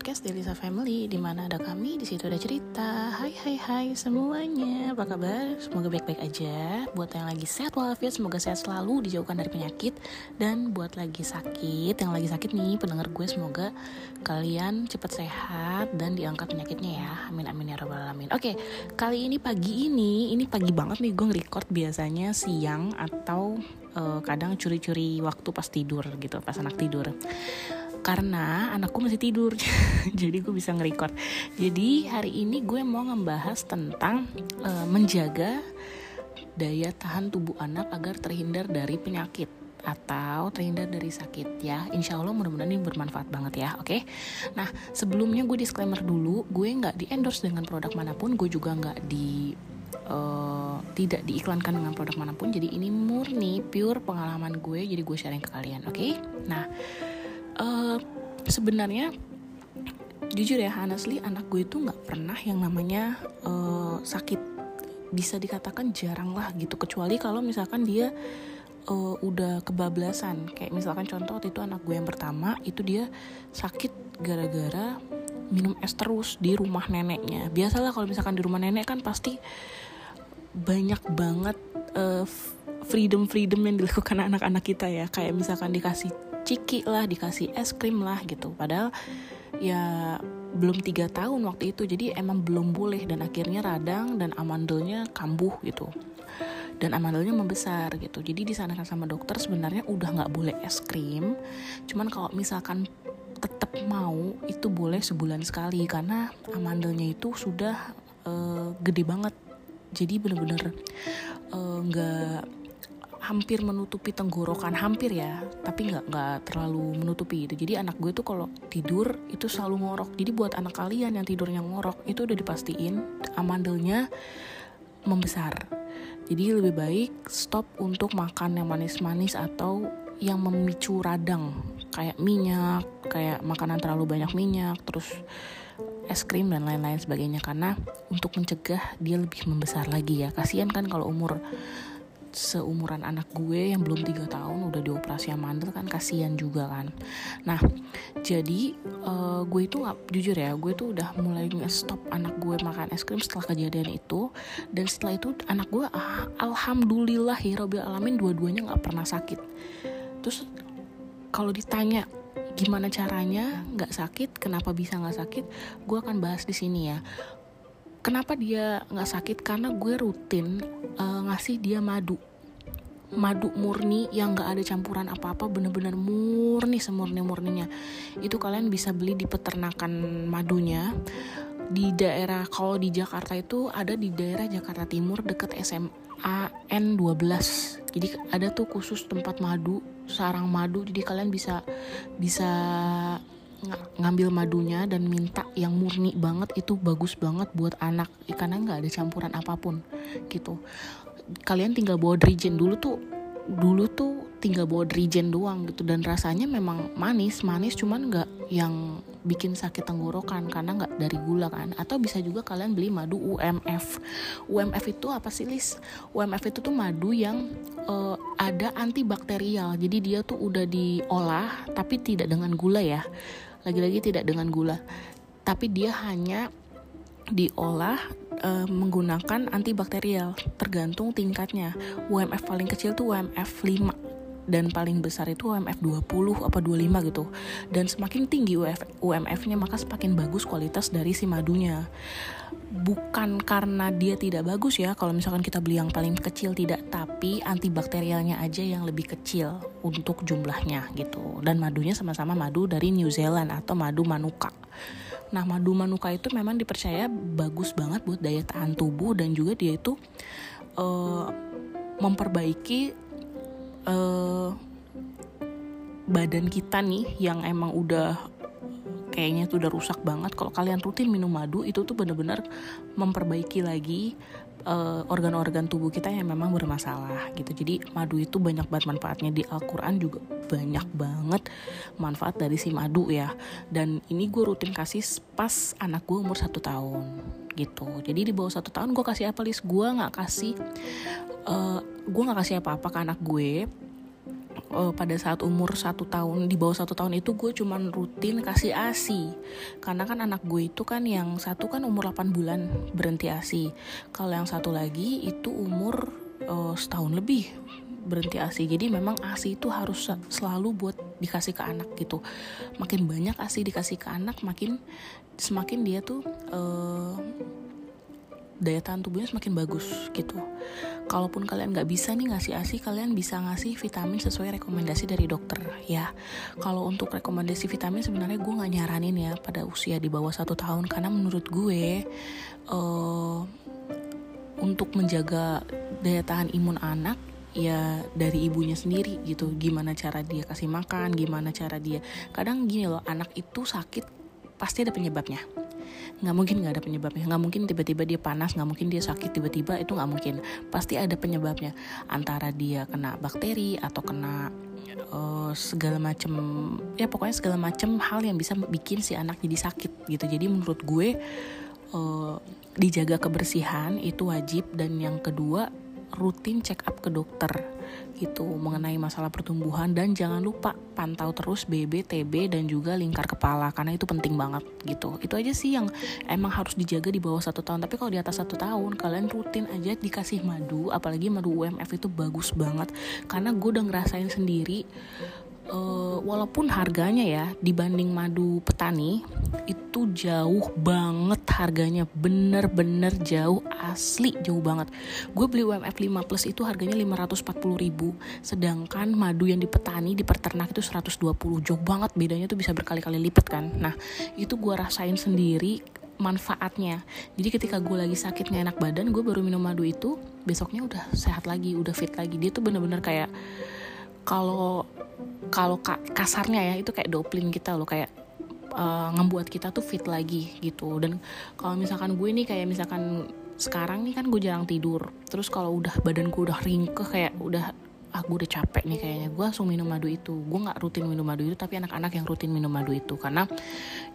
podcast Delisa Family di mana ada kami di situ ada cerita. Hai hai hai semuanya, apa kabar? Semoga baik-baik aja. Buat yang lagi sehat walafiat, semoga sehat selalu dijauhkan dari penyakit. Dan buat lagi sakit, yang lagi sakit nih pendengar gue semoga kalian cepat sehat dan diangkat penyakitnya ya. Amin amin ya robbal alamin. Oke, kali ini pagi ini, ini pagi banget nih gue nge-record biasanya siang atau uh, kadang curi-curi waktu pas tidur gitu, pas anak tidur karena anakku masih tidur. Jadi gue bisa nge-record. Jadi hari ini gue mau ngebahas tentang uh, menjaga daya tahan tubuh anak agar terhindar dari penyakit atau terhindar dari sakit ya. Insya Allah mudah-mudahan ini bermanfaat banget ya. Oke? Okay? Nah sebelumnya gue disclaimer dulu gue nggak di endorse dengan produk mana pun. Gue juga nggak di uh, tidak diiklankan dengan produk mana pun. Jadi ini murni pure pengalaman gue. Jadi gue sharing ke kalian oke? Okay? Nah uh, sebenarnya jujur ya honestly anak gue itu nggak pernah yang namanya uh, sakit. Bisa dikatakan jarang lah gitu. Kecuali kalau misalkan dia uh, udah kebablasan. Kayak misalkan contoh waktu itu anak gue yang pertama itu dia sakit gara-gara minum es terus di rumah neneknya. Biasalah kalau misalkan di rumah nenek kan pasti banyak banget uh, freedom freedom yang dilakukan anak-anak kita ya. Kayak misalkan dikasih ciki lah dikasih es krim lah gitu. Padahal ya belum tiga tahun waktu itu jadi emang belum boleh. Dan akhirnya radang dan amandelnya kambuh gitu. Dan amandelnya membesar gitu. Jadi disarankan sama dokter sebenarnya udah nggak boleh es krim. Cuman kalau misalkan tetap mau itu boleh sebulan sekali. Karena amandelnya itu sudah uh, gede banget. Jadi bener-bener eh, nggak -bener, uh, hampir menutupi tenggorokan hampir ya tapi nggak nggak terlalu menutupi itu jadi anak gue tuh kalau tidur itu selalu ngorok. Jadi buat anak kalian yang tidurnya ngorok itu udah dipastiin amandelnya membesar. Jadi lebih baik stop untuk makan yang manis-manis atau yang memicu radang kayak minyak kayak makanan terlalu banyak minyak terus es krim dan lain-lain sebagainya. Karena untuk mencegah dia lebih membesar lagi ya. Kasihan kan kalau umur seumuran anak gue yang belum tiga tahun udah dioperasi amandel kan kasihan juga kan. Nah jadi uh, gue itu jujur ya gue tuh udah mulai stop anak gue makan es krim setelah kejadian itu. Dan setelah itu anak gue ah, alhamdulillah hirobil alamin dua-duanya nggak pernah sakit. Terus kalau ditanya gimana caranya nggak sakit kenapa bisa nggak sakit gue akan bahas di sini ya kenapa dia nggak sakit? Karena gue rutin uh, ngasih dia madu. Madu murni yang nggak ada campuran apa-apa bener-bener murni semurni murninya itu kalian bisa beli di peternakan madunya. Di daerah kalau di Jakarta itu ada di daerah Jakarta Timur deket SMA N12 jadi ada tuh khusus tempat madu sarang madu. Jadi kalian bisa bisa ngambil madunya dan minta yang murni banget itu bagus banget buat anak. Karena nggak ada campuran apa pun gitu. Kalian tinggal bawa dirijen dulu tuh dulu tuh tinggal bawa dirijen doang gitu. Dan rasanya memang manis manis cuman nggak yang bikin sakit tenggorokan karena nggak dari gula kan. Atau bisa juga kalian beli madu UMF UMF itu apa sih Lis? UMF itu tuh madu yang uh, ada antibakterial. Jadi dia tuh udah diolah tapi tidak dengan gula ya lagi-lagi tidak dengan gula. Tapi dia hanya diolah e, menggunakan antibakterial tergantung tingkatnya. UMF paling kecil tuh UMF 5 dan paling besar itu UMF 20 apa 25 gitu. Dan semakin tinggi UMF-nya maka semakin bagus kualitas dari si madunya. Bukan karena dia tidak bagus ya kalau misalkan kita beli yang paling kecil tidak tapi antibakterialnya aja yang lebih kecil untuk jumlahnya gitu. Dan madunya sama-sama madu dari New Zealand atau madu manuka. Nah, madu manuka itu memang dipercaya bagus banget buat daya tahan tubuh dan juga dia itu uh, memperbaiki uh, badan kita nih yang emang udah kayaknya tuh udah rusak banget. Kalau kalian rutin minum madu itu tuh bener-bener memperbaiki lagi eh, organ-organ tubuh kita yang memang bermasalah gitu. Jadi madu itu banyak banget manfaatnya. Di Al-Quran juga banyak banget manfaat dari si madu ya. Dan ini gue rutin kasih pas anak gue umur satu tahun gitu. Jadi di bawah satu tahun gue kasih apa list gue nggak kasih uh, gue nggak kasih apa-apa ke anak gue. Uh, pada saat umur satu tahun di bawah satu tahun itu gue cuman rutin kasih asi karena kan anak gue itu kan yang satu kan umur 8 bulan berhenti asi kalau yang satu lagi itu umur uh, setahun lebih berhenti asi jadi memang asi itu harus selalu buat dikasih ke anak gitu. Makin banyak asi dikasih ke anak makin semakin dia tuh uh, daya tahan tubuhnya semakin bagus gitu. Kalaupun kalian nggak bisa nih ngasih ASI, kalian bisa ngasih vitamin sesuai rekomendasi dari dokter ya. Kalau untuk rekomendasi vitamin sebenarnya gue nggak nyaranin ya pada usia di bawah satu tahun karena menurut gue uh, untuk menjaga daya tahan imun anak ya dari ibunya sendiri gitu gimana cara dia kasih makan gimana cara dia kadang gini loh anak itu sakit pasti ada penyebabnya nggak mungkin nggak ada penyebabnya. Nggak mungkin tiba-tiba dia panas nggak mungkin dia sakit tiba-tiba itu nggak mungkin. Pasti ada penyebabnya. Antara dia kena bakteri atau kena uh, segala macam ya pokoknya segala macam hal yang bisa bikin si anak jadi sakit gitu. Jadi menurut gue uh, dijaga kebersihan itu wajib. Dan yang kedua rutin check up ke dokter gitu mengenai masalah pertumbuhan dan jangan lupa pantau terus BB, TB dan juga lingkar kepala karena itu penting banget gitu. Itu aja sih yang emang harus dijaga di bawah satu tahun. Tapi kalau di atas satu tahun kalian rutin aja dikasih madu, apalagi madu UMF itu bagus banget karena gue udah ngerasain sendiri uh, walaupun harganya ya dibanding madu petani itu jauh banget harganya. Bener-bener jauh asli jauh banget. Gue beli UMF 5 plus itu harganya 540 ribu. Sedangkan madu yang di petani di peternak itu 120 jauh banget bedanya tuh bisa berkali-kali lipat kan. Nah itu gue rasain sendiri manfaatnya. Jadi ketika gue lagi sakit nggak enak badan gue baru minum madu itu besoknya udah sehat lagi udah fit lagi. Dia tuh bener-bener kayak kalau kalau kasarnya ya itu kayak doplin kita loh kayak uh, ngebuat kita tuh fit lagi gitu. Dan kalau misalkan gue nih kayak misalkan sekarang nih kan gue jarang tidur. Terus kalau udah badan gue udah ringkeh kayak udah ah gue udah capek nih kayaknya. Gue langsung minum madu itu. Gue nggak rutin minum madu itu tapi anak-anak yang rutin minum madu itu. Karena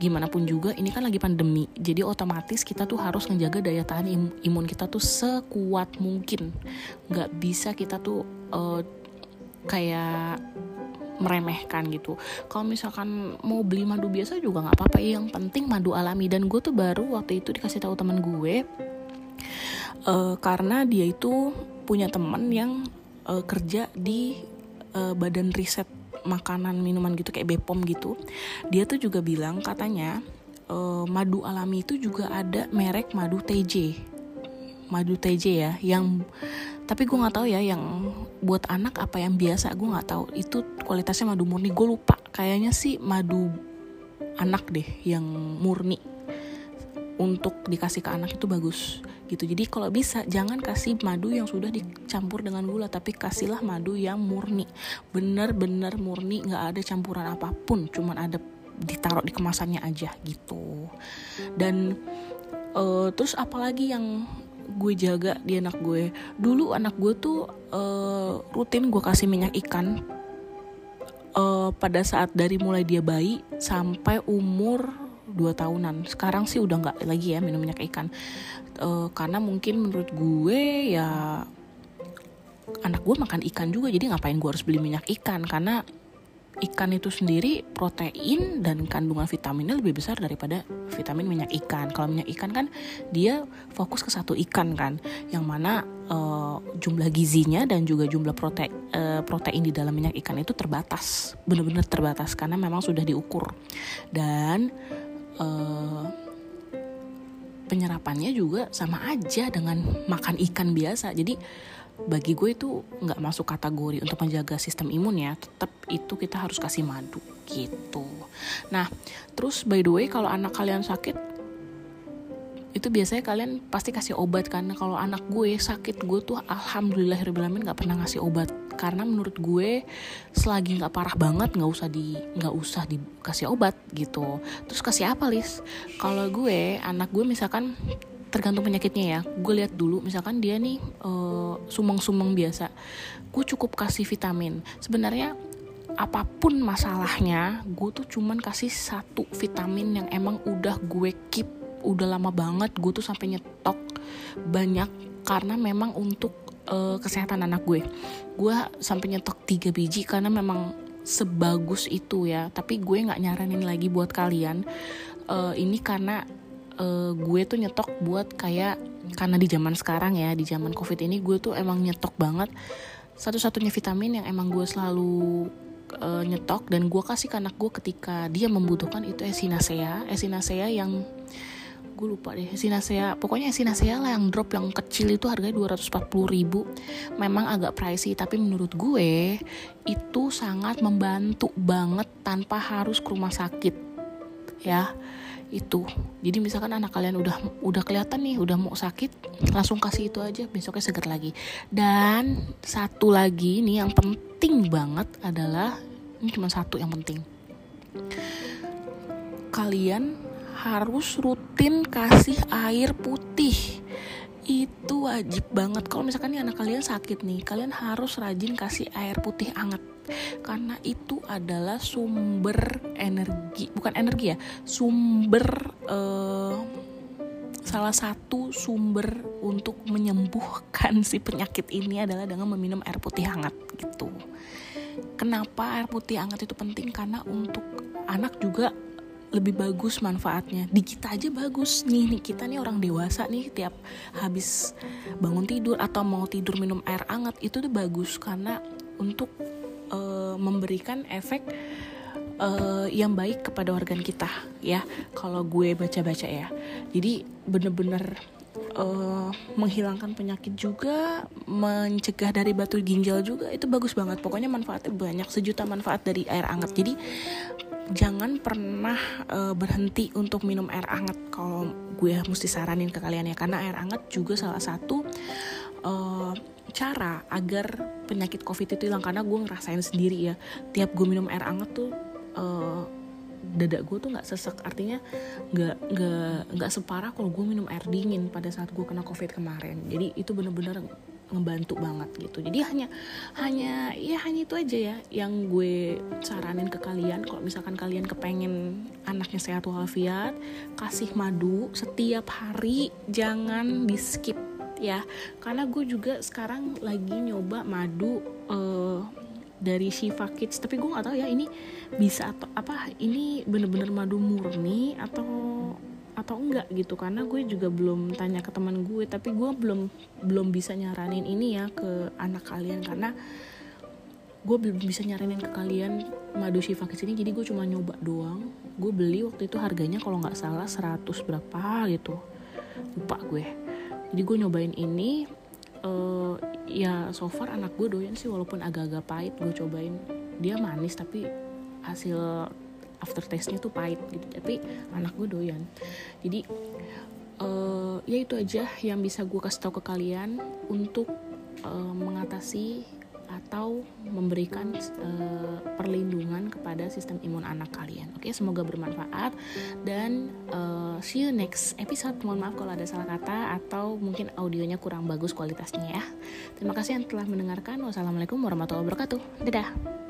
gimana pun juga ini kan lagi pandemi. Jadi otomatis kita tuh harus menjaga daya tahan im imun kita tuh sekuat mungkin. Nggak bisa kita tuh uh, kayak meremehkan gitu. Kalau misalkan mau beli madu biasa juga nggak apa-apa yang penting madu alami. Dan gue tuh baru waktu itu dikasih tahu teman gue uh, karena dia itu punya teman yang uh, kerja di uh, badan riset makanan minuman gitu kayak Bepom gitu. Dia tuh juga bilang katanya uh, madu alami itu juga ada merek madu TJ madu TJ ya yang tapi gue nggak tahu ya yang buat anak apa yang biasa gue nggak tahu. Itu kualitasnya madu murni gue lupa. Kayaknya sih madu anak deh yang murni untuk dikasih ke anak itu bagus gitu. Jadi kalau bisa jangan kasih madu yang sudah dicampur dengan gula tapi kasihlah madu yang murni. Bener-bener murni nggak ada campuran apa pun cuman ada ditaruh di kemasannya aja gitu. Dan uh, terus apalagi yang gue jaga di anak gue. Dulu anak gue tuh uh, rutin gue kasih minyak ikan. Uh, pada saat dari mulai dia bayi sampai umur 2 tahunan. Sekarang sih udah nggak lagi ya minum minyak ikan. Uh, karena mungkin menurut gue ya anak gue makan ikan juga jadi ngapain gue harus beli minyak ikan? Karena ikan itu sendiri protein dan kandungan vitaminnya lebih besar daripada vitamin minyak ikan. Kalau minyak ikan kan dia fokus ke satu ikan kan, yang mana uh, jumlah gizinya dan juga jumlah prote uh, protein di dalam minyak ikan itu terbatas, benar-benar terbatas karena memang sudah diukur dan uh, penyerapannya juga sama aja dengan makan ikan biasa. Jadi bagi gue itu nggak masuk kategori untuk menjaga sistem imun ya. Tetap itu kita harus kasih madu gitu. Nah terus by the way kalau anak kalian sakit itu biasanya kalian pasti kasih obat kan. Kalau anak gue sakit gue tuh alhamdulillah nggak pernah ngasih obat. Karena menurut gue selagi nggak parah banget nggak usah di nggak usah dikasih obat gitu. Terus kasih apa lis? Kalau gue anak gue misalkan tergantung penyakitnya ya. Gue lihat dulu misalkan dia nih uh, sumeng-sumeng biasa gue cukup kasih vitamin. Sebenarnya apa pun masalahnya gue tuh cuman kasih satu vitamin yang emang udah gue keep udah lama banget gue tuh sampai nyetok banyak karena memang untuk uh, kesehatan anak gue. Gue sampai nyetok tiga biji karena memang sebagus itu ya. Tapi gue nggak nyaranin lagi buat kalian uh, ini karena uh, gue tuh nyetok buat kayak karena di zaman sekarang ya di zaman covid ini gue tuh emang nyetok banget satu-satunya vitamin yang emang gue selalu uh, nyetok dan gue kasih ke anak gue ketika dia membutuhkan itu esinacea esinacea yang gue lupa deh esinacea pokoknya esinacea lah yang drop yang kecil itu harganya 240 ribu. Memang agak pricey tapi menurut gue itu sangat membantu banget tanpa harus ke rumah sakit ya itu. Jadi misalkan anak kalian udah udah kelihatan nih udah mau sakit langsung kasih itu aja besoknya seger lagi. Dan satu lagi nih yang penting banget adalah ini cuma satu yang penting. Kalian harus rutin kasih air putih. Itu wajib banget. Kalau misalkan nih anak kalian sakit nih kalian harus rajin kasih air putih hangat karena itu adalah sumber energi bukan energi ya sumber uh, salah satu sumber untuk menyembuhkan si penyakit ini adalah dengan meminum air putih hangat gitu. Kenapa air putih hangat itu penting? Karena untuk anak juga lebih bagus manfaatnya. Di kita aja bagus. Nih nih kita nih orang dewasa nih tiap habis bangun tidur atau mau tidur minum air hangat itu tuh bagus. Karena untuk uh, memberikan efek uh, yang baik kepada organ kita ya kalau gue baca-baca ya. Jadi bener-bener uh, menghilangkan penyakit juga mencegah dari batu ginjal juga itu bagus banget. Pokoknya manfaatnya banyak sejuta manfaat dari air hangat. Jadi jangan pernah uh, berhenti untuk minum air hangat. Kalau gue mesti saranin ke kalian ya karena air hangat juga salah satu uh, cara agar penyakit covid itu hilang karena gue ngerasain sendiri ya. Tiap gue minum air hangat tuh uh, dada gue tuh nggak sesek. Artinya nggak nggak nggak separah kalau gue minum air dingin pada saat gue kena covid kemarin. Jadi itu bener-bener ngebantu banget gitu. Jadi hanya hanya ya hanya itu aja ya yang gue saranin ke kalian. Kalau misalkan kalian kepengen anaknya sehat walafiat kasih madu setiap hari jangan di skip ya karena gue juga sekarang lagi nyoba madu uh, dari Shiva Kids. Tapi gue nggak tahu ya ini bisa atau apa ini bener-bener madu murni atau atau enggak gitu. Karena gue juga belum tanya ke teman gue tapi gue belum belum bisa nyaranin ini ya ke anak kalian. Karena gue belum bisa nyaranin ke kalian madu Shiva Kids ini jadi gue cuma nyoba doang. Gue beli waktu itu harganya kalau nggak salah 100 berapa gitu. Lupa gue jadi gue nyobain ini uh, ya so far anak gue doyan sih walaupun agak-agak pahit gue cobain. Dia manis tapi hasil after taste-nya tuh pahit gitu. Tapi anak gue doyan. Jadi uh, ya itu aja yang bisa gue kasih tau ke kalian untuk uh, mengatasi atau memberikan uh, perlindungan kepada sistem imun anak kalian. Oke, semoga bermanfaat dan uh, see you next episode. Mohon maaf kalau ada salah kata atau mungkin audionya kurang bagus kualitasnya ya. Terima kasih yang telah mendengarkan. Wassalamualaikum warahmatullahi wabarakatuh. Dadah.